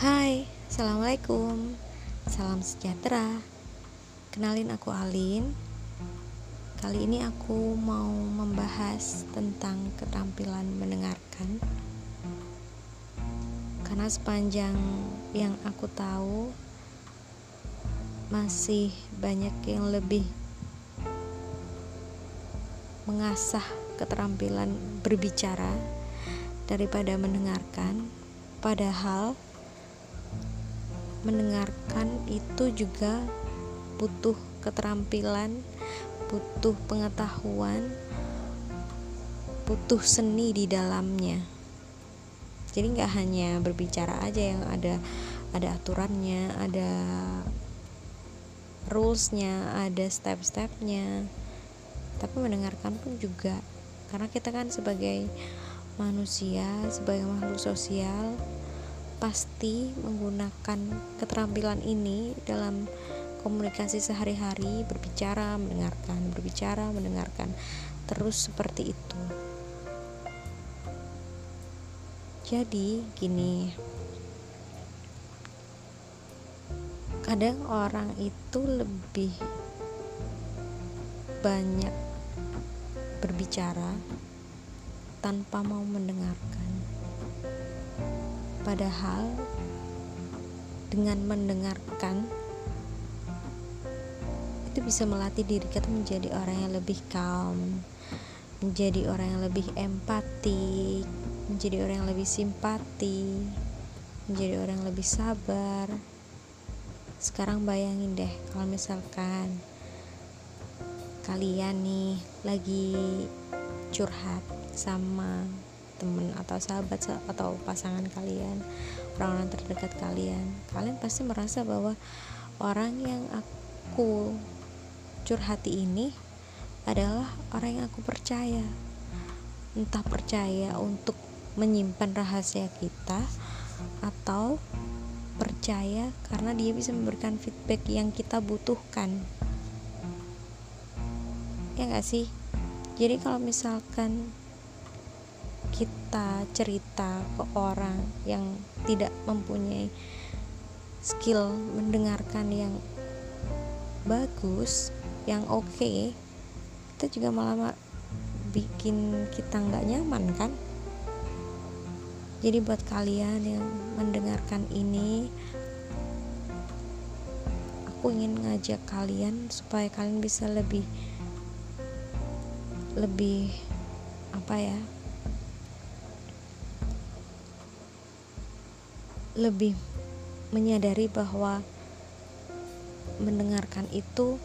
Hai, Assalamualaikum. Salam sejahtera. Kenalin aku Alin. Kali ini aku mau membahas tentang keterampilan mendengarkan. Karena sepanjang yang aku tahu Masih banyak yang lebih mengasah keterampilan berbicara daripada mendengarkan. Padahal mendengarkan itu juga butuh keterampilan, butuh pengetahuan, butuh seni di dalamnya. Jadi nggak hanya berbicara aja yang ada ada aturannya, ada rulesnya, ada step-stepnya. Tapi mendengarkan pun juga karena kita kan sebagai manusia, sebagai makhluk sosial pasti menggunakan keterampilan ini dalam komunikasi sehari-hari, berbicara, mendengarkan, berbicara, mendengarkan, terus seperti itu. Jadi, gini, kadang orang itu lebih banyak berbicara tanpa mau mendengarkan. Padahal dengan mendengarkan itu bisa melatih diri kita menjadi orang yang lebih calm, menjadi orang yang lebih empati, menjadi orang yang lebih simpati, menjadi orang yang lebih sabar. Sekarang bayangin deh kalau misalkan kalian nih lagi curhat sama teman atau sahabat atau pasangan kalian orang-orang terdekat kalian kalian pasti merasa bahwa orang yang aku curhati ini adalah orang yang aku percaya. Entah percaya untuk menyimpan rahasia kita atau percaya karena dia bisa memberikan feedback yang kita butuhkan. Ya gak sih? Jadi kalau misalkan kita cerita ke orang yang tidak mempunyai skill mendengarkan yang bagus, yang oke, okay, kita juga malah bikin kita nggak nyaman kan? Jadi buat kalian yang mendengarkan ini, aku ingin ngajak kalian supaya kalian bisa lebih lebih apa ya lebih menyadari bahwa mendengarkan itu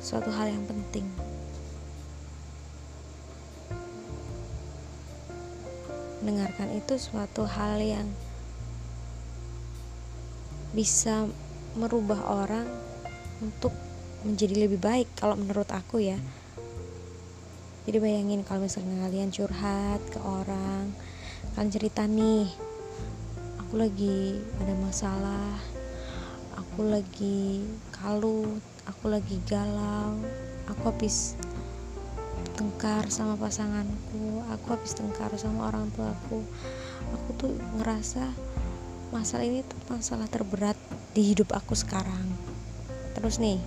suatu hal yang penting. Mendengarkan itu suatu hal yang bisa merubah orang untuk menjadi lebih baik kalau menurut aku ya. Jadi bayangin kalau misalnya kalian curhat ke orang, kalian cerita nih, aku lagi ada masalah. Aku lagi kalut. Aku lagi galau. Aku habis tengkar sama pasanganku. Aku habis tengkar sama orang tuaku. Aku tuh ngerasa masalah ini tuh masalah terberat di hidup aku sekarang. Terus nih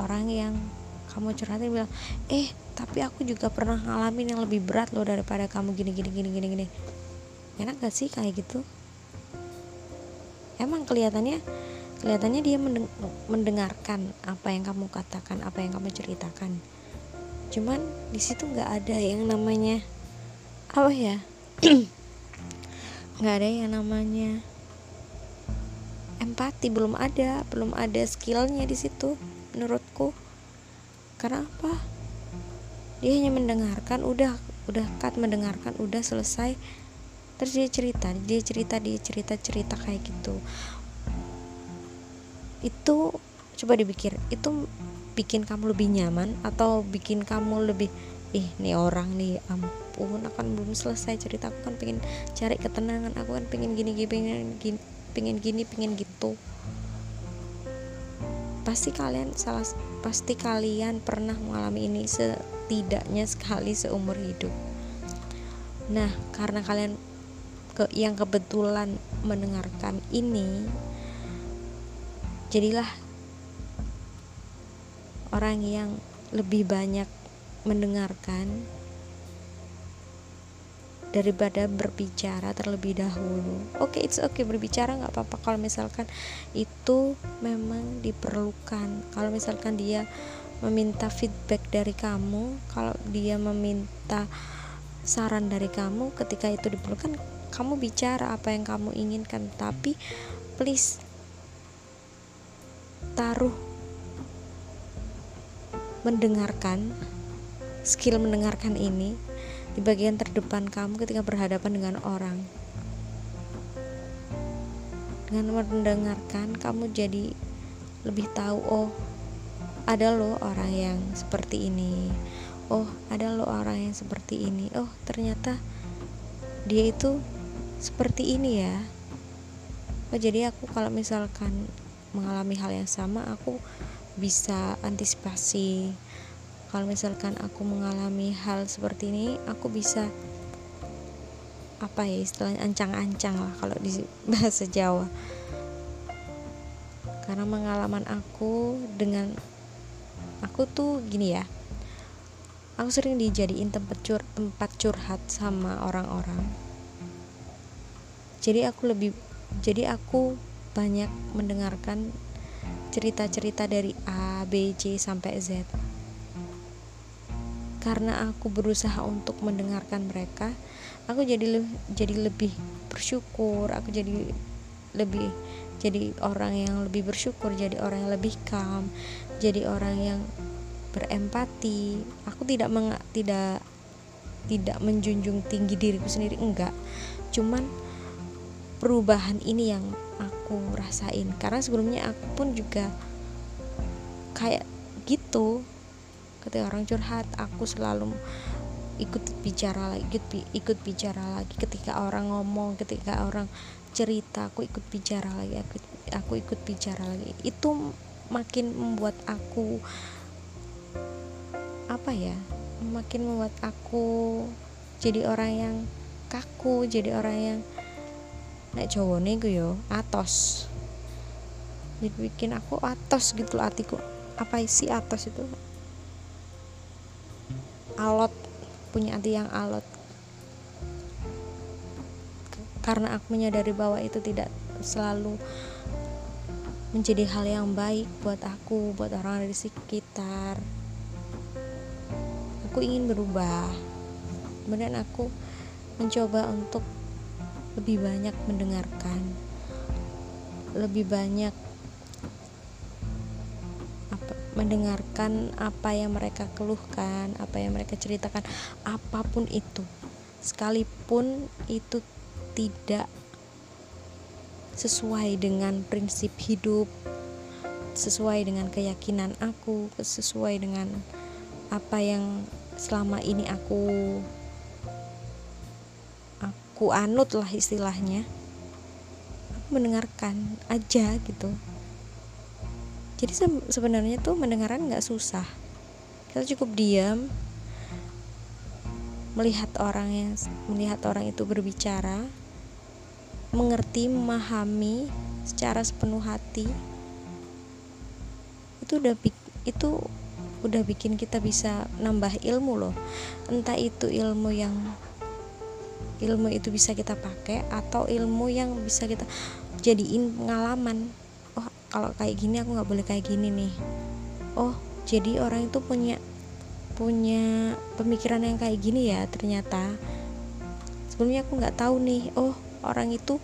orang yang kamu curhatin bilang eh tapi aku juga pernah ngalamin yang lebih berat loh daripada kamu gini gini gini gini gini. Enak gak sih kayak gitu emang kelihatannya kelihatannya dia mendengarkan apa yang kamu katakan apa yang kamu ceritakan. Cuman di situ nggak ada yang namanya apa ya? Nggak ada yang namanya empati. Belum ada belum ada skillnya di situ menurutku. Karena apa? Dia hanya mendengarkan udah udah cut mendengarkan udah selesai terus dia cerita dia cerita dia cerita cerita kayak gitu. Itu coba dipikir itu bikin kamu lebih nyaman atau bikin kamu lebih ih nih orang nih ampun aku kan belum selesai cerita aku kan pengen cari ketenangan aku kan pengen gini gini pengen gini pengen gini pengen gitu. Pasti kalian salah pasti kalian pernah mengalami ini setidaknya sekali seumur hidup. Nah karena kalian ke yang kebetulan mendengarkan ini jadilah orang yang lebih banyak mendengarkan daripada berbicara terlebih dahulu. Oke, okay, it's okay berbicara nggak apa-apa kalau misalkan itu memang diperlukan. Kalau misalkan dia meminta feedback dari kamu, kalau dia meminta saran dari kamu ketika itu diperlukan, kamu bicara apa yang kamu inginkan, tapi please taruh mendengarkan skill mendengarkan ini di bagian terdepan kamu ketika berhadapan dengan orang. Dengan mendengarkan, kamu jadi lebih tahu, oh, ada loh orang yang seperti ini. Oh, ada loh orang yang seperti ini. Oh, ternyata dia itu seperti ini ya. Oh, jadi aku kalau misalkan mengalami hal yang sama, aku bisa antisipasi. Kalau misalkan aku mengalami hal seperti ini aku bisa apa ya istilahnya ancang-ancang lah kalau di bahasa Jawa. Karena pengalaman aku dengan aku tuh gini ya aku sering dijadiin tempat tempat curhat sama orang-orang jadi aku lebih jadi aku banyak mendengarkan cerita-cerita dari A, B, C sampai Z. Karena aku berusaha untuk mendengarkan mereka aku jadi le jadi lebih bersyukur. Aku jadi lebih jadi orang yang lebih bersyukur jadi orang yang lebih calm jadi orang yang berempati. Aku tidak meng tidak tidak menjunjung tinggi diriku sendiri enggak. Cuman perubahan ini yang aku rasain. Karena sebelumnya aku pun juga kayak gitu. Ketika orang curhat aku selalu ikut bicara lagi ikut, ikut bicara lagi. Ketika orang ngomong ketika orang cerita aku ikut bicara lagi aku aku ikut bicara lagi. Itu makin membuat aku apa ya makin membuat aku jadi orang yang kaku jadi orang yang nek Jawa nih gue yo atos. Jadi bikin aku atos gitu loh apa sih atos itu? Alot punya hati yang alot. Karena aku menyadari bahwa itu tidak selalu menjadi hal yang baik buat aku buat orang di sekitar. Aku ingin berubah. Kemudian aku mencoba untuk lebih banyak mendengarkan lebih banyak mendengarkan apa yang mereka keluhkan, apa yang mereka ceritakan, apa pun itu. Sekalipun itu tidak sesuai dengan prinsip hidup, sesuai dengan keyakinan aku, sesuai dengan apa yang selama ini aku aku anut lah istilahnya. Aku mendengarkan aja gitu. Jadi se sebenarnya tuh mendengarkan nggak susah. Kita cukup diam melihat orang yang melihat orang itu berbicara mengerti memahami secara sepenuh hati. Itu udah itu udah bikin kita bisa nambah ilmu loh. Entah itu ilmu yang ilmu itu bisa kita pakai atau ilmu yang bisa kita jadiin pengalaman. Kalau kayak gini aku nggak boleh kayak gini nih. Oh jadi orang itu punya punya pemikiran yang kayak gini ya ternyata. Sebelumnya aku nggak tahu nih. Oh orang itu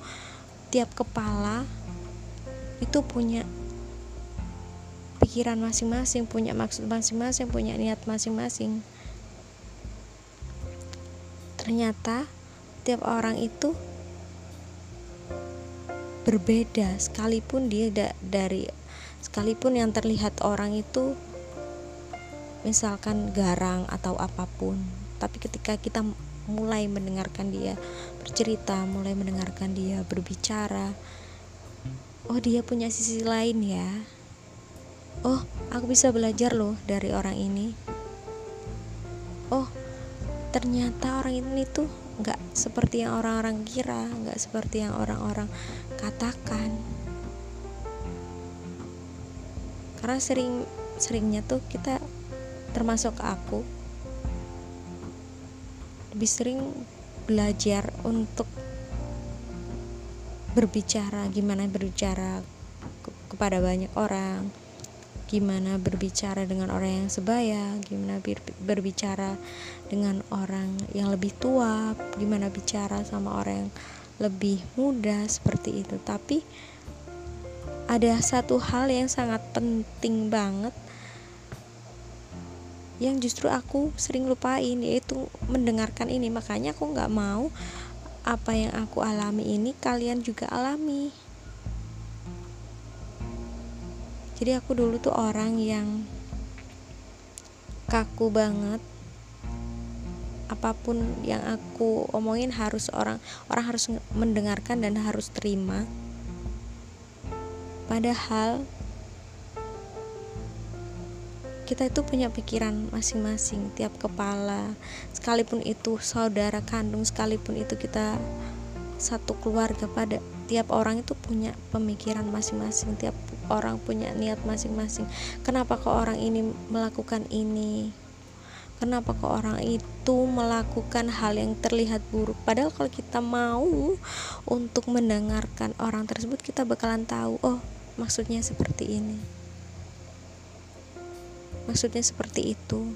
tiap kepala itu punya pikiran masing-masing punya maksud masing-masing punya niat masing-masing. Ternyata tiap orang itu berbeda. Sekalipun dia da dari sekalipun yang terlihat orang itu misalkan garang atau apa pun tapi ketika kita mulai mendengarkan dia bercerita mulai mendengarkan dia berbicara oh dia punya sisi lain ya. Oh aku bisa belajar loh dari orang ini. Oh ternyata orang ini tuh nggak seperti yang orang-orang kira nggak seperti yang orang-orang katakan. Karena sering seringnya tuh kita termasuk aku lebih sering belajar untuk berbicara gimana berbicara ke kepada banyak orang gimana berbicara dengan orang yang sebaya gimana berbicara dengan orang yang lebih tua gimana bicara sama orang yang lebih muda seperti itu. Tapi ada satu hal yang sangat penting banget yang justru aku sering lupain yaitu mendengarkan ini. Makanya aku nggak mau apa yang aku alami ini kalian juga alami jadi aku dulu tuh orang yang kaku banget. Apa pun yang aku omongin harus orang orang harus mendengarkan dan harus terima. Padahal kita itu punya pikiran masing-masing tiap kepala sekalipun itu saudara kandung sekalipun itu kita satu keluarga pada tiap orang itu punya pemikiran masing-masing tiap orang punya niat masing-masing. Kenapa kok orang ini melakukan ini? Kenapa kok orang itu melakukan hal yang terlihat buruk? Padahal kalau kita mau untuk mendengarkan orang tersebut kita bakalan tahu oh maksudnya seperti ini. Maksudnya seperti itu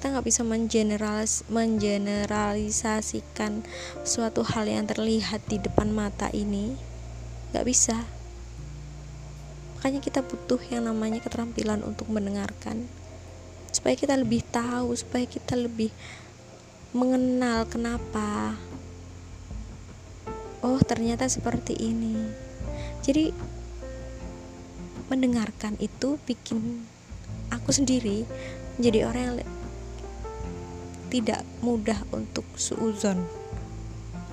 kita nggak bisa mengeneralis mengeneralisasikan suatu hal yang terlihat di depan mata ini. Nggak bisa. Makanya kita butuh yang namanya keterampilan untuk mendengarkan. Supaya kita lebih tahu supaya kita lebih mengenal kenapa oh ternyata seperti ini. Jadi mendengarkan itu bikin aku sendiri menjadi orang yang tidak mudah untuk suuzon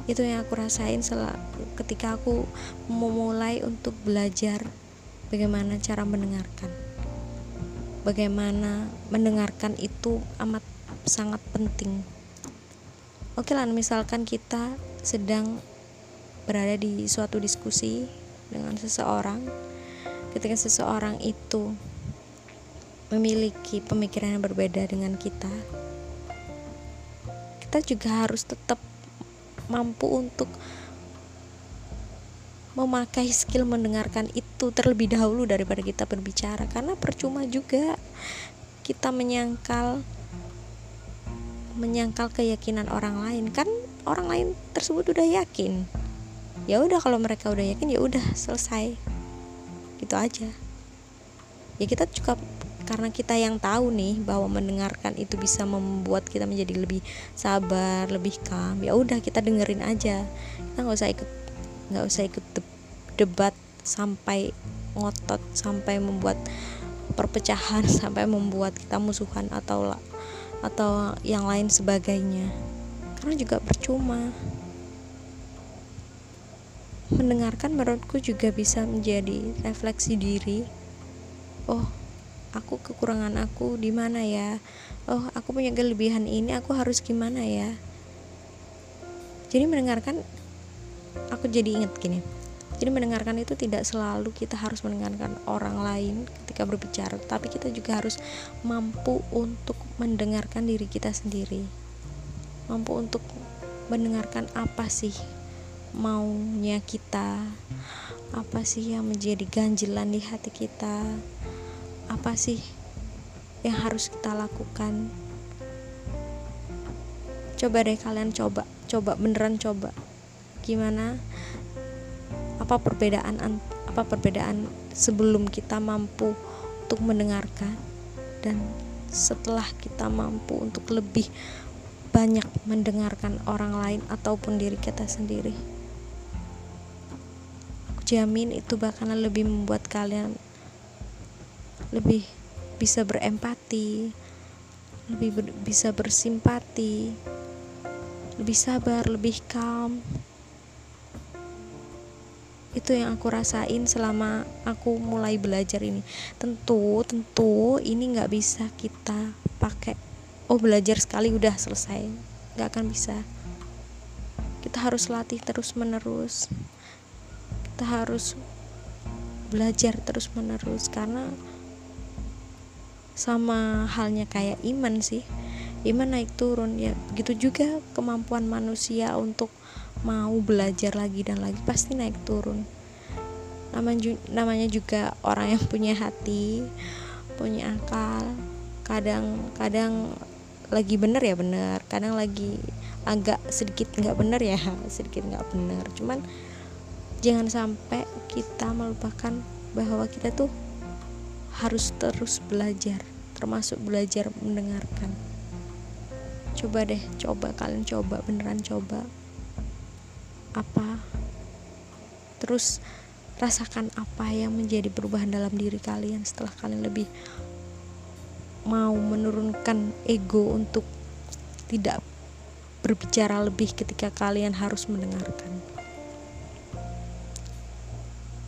itu yang aku rasain ketika aku memulai untuk belajar bagaimana cara mendengarkan. Bagaimana mendengarkan itu amat sangat penting. Oke lah misalkan kita sedang berada di suatu diskusi dengan seseorang ketika seseorang itu memiliki pemikiran yang berbeda dengan kita kita juga harus tetap mampu untuk memakai skill mendengarkan itu terlebih dahulu daripada kita berbicara. Karena percuma juga kita menyangkal menyangkal keyakinan orang lain. Kan orang lain tersebut udah yakin. Ya udah kalau mereka udah yakin ya udah selesai. Gitu aja. Ya kita juga karena kita yang tahu nih bahwa mendengarkan itu bisa membuat kita menjadi lebih sabar lebih calm. Ya udah kita dengerin aja. Kita nggak usah ikut nggak usah ikut debat sampai ngotot sampai membuat perpecahan sampai membuat kita musuhan atau atau yang lain sebagainya. Karena juga percuma. Mendengarkan menurutku juga bisa menjadi refleksi diri. Oh aku kekurangan aku di mana ya? Oh aku punya kelebihan ini aku harus gimana ya? Jadi mendengarkan aku jadi ingat gini. Jadi mendengarkan itu tidak selalu kita harus mendengarkan orang lain ketika berbicara tapi kita juga harus mampu untuk mendengarkan diri kita sendiri. Mampu untuk mendengarkan apa sih maunya kita apa sih yang menjadi ganjilan di hati kita apa sih yang harus kita lakukan? Coba deh kalian coba coba beneran coba. Gimana? Apa perbedaan apa perbedaan sebelum kita mampu untuk mendengarkan? Dan setelah kita mampu untuk lebih banyak mendengarkan orang lain ataupun diri kita sendiri. Aku jamin itu bakalan lebih membuat kalian lebih bisa berempati lebih ber, bisa bersimpati lebih sabar lebih calm. Itu yang aku rasain selama aku mulai belajar ini. Tentu tentu ini nggak bisa kita pakai oh belajar sekali udah selesai. Nggak akan bisa. Kita harus latih terus menerus kita harus belajar terus menerus karena sama halnya kayak iman sih. Iman naik turun ya begitu juga kemampuan manusia untuk mau belajar lagi dan lagi pasti naik turun. Namanya juga orang yang punya hati punya akal. Kadang-kadang lagi bener ya bener kadang lagi agak sedikit nggak bener ya sedikit nggak bener. Cuman jangan sampai kita melupakan bahwa kita tuh harus terus belajar termasuk belajar mendengarkan. Coba deh coba kalian coba beneran coba. Apa? Terus rasakan apa yang menjadi perubahan dalam diri kalian setelah kalian lebih mau menurunkan ego untuk tidak berbicara lebih ketika kalian harus mendengarkan.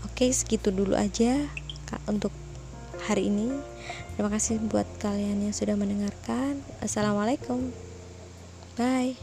Oke, segitu dulu aja untuk hari ini. Terima kasih buat kalian yang sudah mendengarkan. Assalamualaikum. Bye.